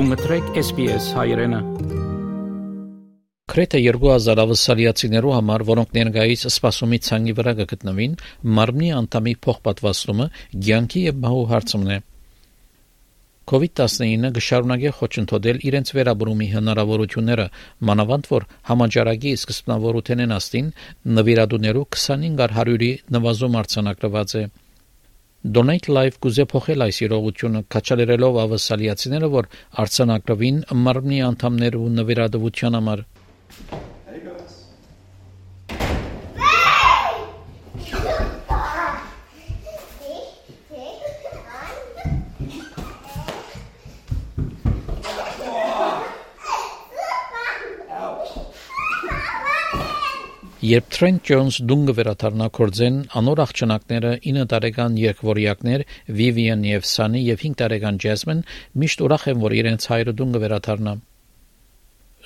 Դու մտրեք SPS հայրենը։ Քրեթե 2000 ավսալիացիներու համար, որոնք ներկայիս սպասումի ցանկի վրա կգտնվին, մարմնի անդամի փոխպատվաստումը ցանկի եւ մահու հարցումն է։ COVID-19-ը գշարունակե խոչընդոտել իրենց վերաբերումի հնարավորությունները, մանավանդ որ համաճարակի սկզբնավորութենեն աստին նվիրատուներու 25-100-ի նվազում արձանագրված է։ Donate Live կուզե փոխել այս իրողությունը, քաչալերելով ավասալիացիները, որ արցանակրվին մարմնի անդամներ ու նվիրատվության համար։ Երբ Trent Jones դունգը վերաթարնա կորձեն, անոր աղջնակները 9 տարեկան երկվորյակներ Vivian եւ Sunny եւ 5 տարեկան Jasmine միշտ ուրախ են, որ իրենց հայրը դունգը վերաթարնա։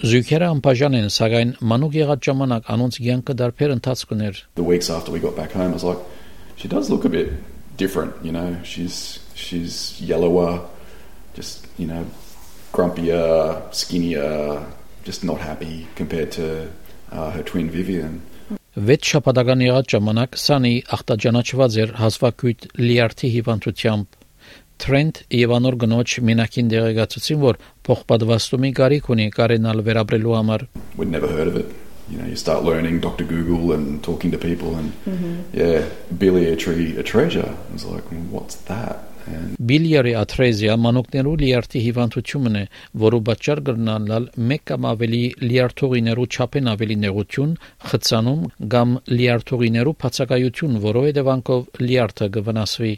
Զույգերը անբաժան են, սակայն մանուկ եղած ժամանակ անոնց ցանկը դարբեր ընթացք ուներ։ The weeks after we got back home I was like she does look a bit different, you know. She's she's yellower, just, you know, grumpier, skinnier, just not happy compared to uh, her twin Vivian. Վեց շաբաթական եղած ժամանակ Սանի ախտաջանաչված էր հազվագյուտ լիարդի հիվանդությամբ։ Trent եւ անոր գնոջ մենակին դեղեկացուցին, որ փոխպատվաստումի կարիք ունի կարենալ վերաբրելու համար։ We'd never heard of it. You know, you start learning Dr. Google and talking to people and mm-hmm. yeah, biliary a treasure. I was like, what's that? Բիլիարի աթրեզիա մանոկներու լիարդի հիվանդությունն է, որը պատճառ կրնանալ մեկ կամ ավելի լիարդողիներու չափեն ավելի նեղություն, խցանում կամ լիարդողիներու բացակայություն, որով հետևանքով լիարդը կվնասվի։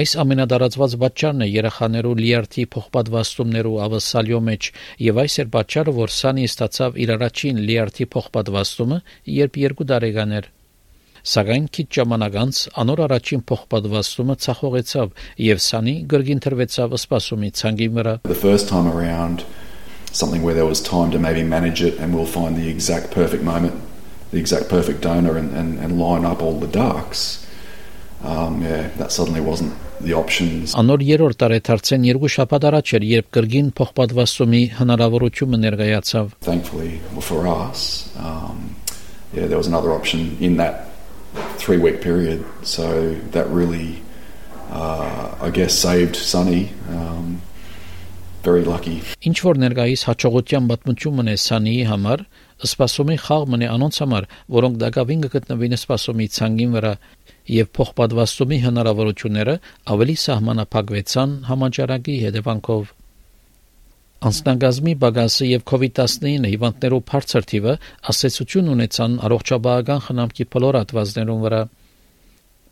Այս ամենադարածված պատճառն է երեխաներու լիարդի փոխպատվաստումներու ավասալյո մեջ, եւ այս էր պատճառը, որ Սանի ստացավ իր առաջին լիարդի փոխպատվաստումը, երբ երկու տարեկան էր։ Սակայն քիչ ժամանակ անց անոր առաջին փոխպատվաստումը ցախողեցավ եւ Սանի գրգին թրվեցավ սպասումի ցանգի վրա The first time around something where there was time to maybe manage it and we'll find the exact perfect moment the exact perfect donor and, and, and line up all the ducks um yeah that suddenly wasn't the options. Անոր երրորդ տարեթարցեն երկու շաբաթ առաջ էր երբ գրգին փոխպատվաստումի հնարավորությունը ներկայացավ Thankfully for us um yeah there was another option in that three week period. So that really, uh, I guess, saved Sunny. Um, very lucky. Ինչ որ ներկայիս հաջողության պատմությունն է Սանիի համար, սպասումի խաղմն է անոնց համար, որոնք դակավին կգտնվին սպասումի ցանգին վրա եւ փոխպատվաստումի հնարավորությունները ավելի սահմանափակվեցան համաճարակի հետևանքով։ Անձնագազմի բագասը եւ COVID-19 հիվանդներով բարձր թիվը ասացություն ունեցան առողջապահական խնամքի բոլոր հատվածներուն վրա։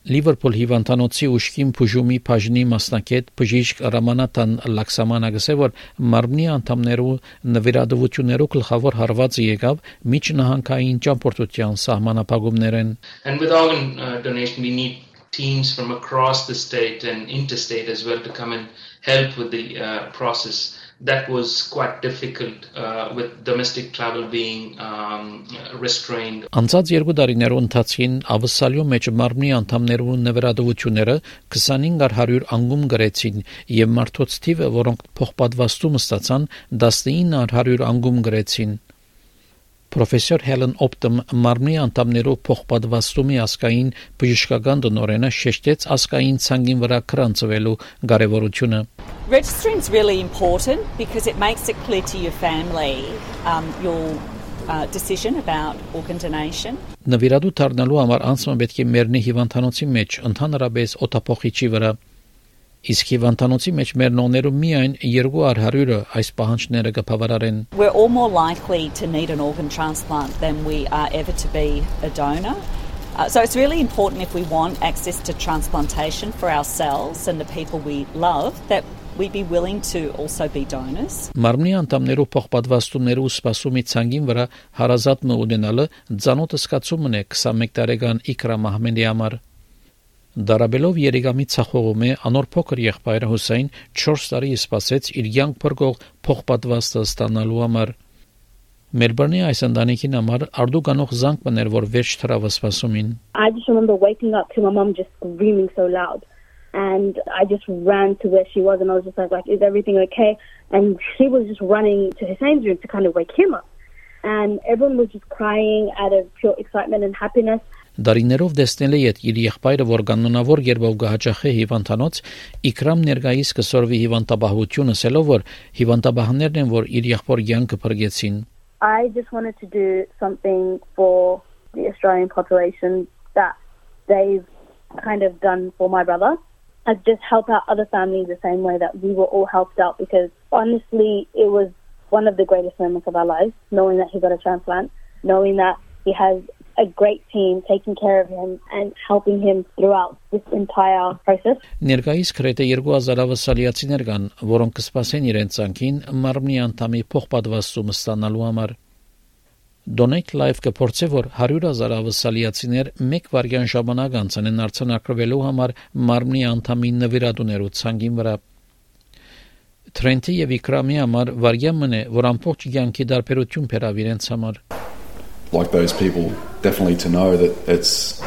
Լիվերպուլ հիվանդանոցի ուշքին բուժումի բաժնի մասնակետ բժիշկ Ռամանատան Լաքսամանը գսե որ մարմնի անդամներու նվիրատվություններու գլխավոր հարվածը եկավ միջնահանգային ճամփորդության սահմանափակումներեն And with organ uh, donation we need teams from across the state and interstate as well to come and help with the uh, process that was quite difficult uh, with domestic travel being um, restrained. Անցած երկու տարիներու ընթացքին ավսալյո մեջ մարմնի անդամներու նվիրատվությունները 2500 անգում գրեցին եւ մարդոց թիվը, որոնք փոխպատվաստում ստացան, 1900 անգում գրեցին։ Պրոֆեսոր Հելեն Օպտոմ մարմնի անդամներով փոխպատվաստումի ասկային բժշկական դնորենը շեշտեց ասկային ցանգին վրա կրանցվելու կարևորությունը Registering is really important because it makes it clear to your family um, your uh, decision about organ donation. Նվիրատու դառնալու համար անցումը պետք է մեռնի հիվանդանոցի մեջ, ընդհանրապես օտապոխիչի վրա։ Իսկ հիվանդանոցի մեջ մեռնողներու միայն 200-ը այս պահանջները կբավարարեն։ We're all more likely to need an organ transplant than we are ever to be a donor. Uh, so it's really important if we want access to transplantation for ourselves and the people we love that we'd be willing to also be donors. Մարմնի անդամներով փոխպատվաստումներով սպասումի ցանգին վրա հարազատ մը ունենալը ցանոթ սկացումն է 21 տարեկան Իկրա Մահմեդի համար։ Դարաբելով երեգամի ցախողում է անոր փոքր եղբայրը Հուսեյն 4 տարի սպասեց իր յանք փրկող փոխպատվաստը ստանալու համար։ I just remember waking up to my mom just screaming so loud. and I just ran to where she was and I was just like, like, is everything okay? And she was just running to Hussein's room to kind of wake him up. And everyone was just crying out of pure excitement and happiness. Դարիներով դեսնել է իր եղբայրը, որ կանոնավոր երբով գահաճախե հիվանդանոց, Իքրամ ներկայիս կսորվի հիվանդաբահությունը, ասելով որ հիվանդաբահներն են, որ իր եղբոր կյանքը փրկեցին։ I just wanted to do something for the Australian population that they've kind of done for my brother. And just help out other families the same way that we were all helped out because honestly, it was one of the greatest moments of our lives, knowing that he got a transplant, knowing that he has a great team taking care of him and helping him throughout this entire process. Ներկայիս քրեթե 2000 ավասալիացիներ կան, որոնք կսպասեն իրենց ցանկին մարմնի անդամի փոխպատվաստումը ստանալու համար։ Donate Life կփորձե որ 100.000 ավասալիացիներ մեկ վարյան ժամանակ անցնեն արցանակրվելու համար մարմնի անդամի նվիրատուներու ցանկին վրա։ Trent-ի եւ Իկրամի համար վարյան մնե, որ ամբողջ կյանքի դարբերություն բերավ իրենց համար։ Like those people definitely to know that it's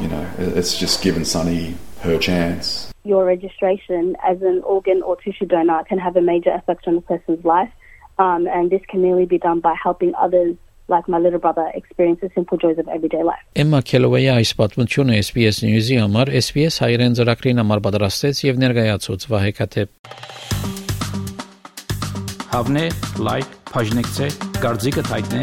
you know it's just given Sunny her chance. Your registration as an organ or tissue donor can have a major effect on a person's life. Um, and this can merely be done by helping others like my little brother experience the simple joys of everyday life. Emma Kellaway այս պատմությունը SBS News-ի համար SBS հայերեն ծրագրին համար պատրաստեց եւ ներկայացուց Վահե Կաթեփ։ Հավնե, լայք, բաժնեկցե, դարձիկը թայտնե,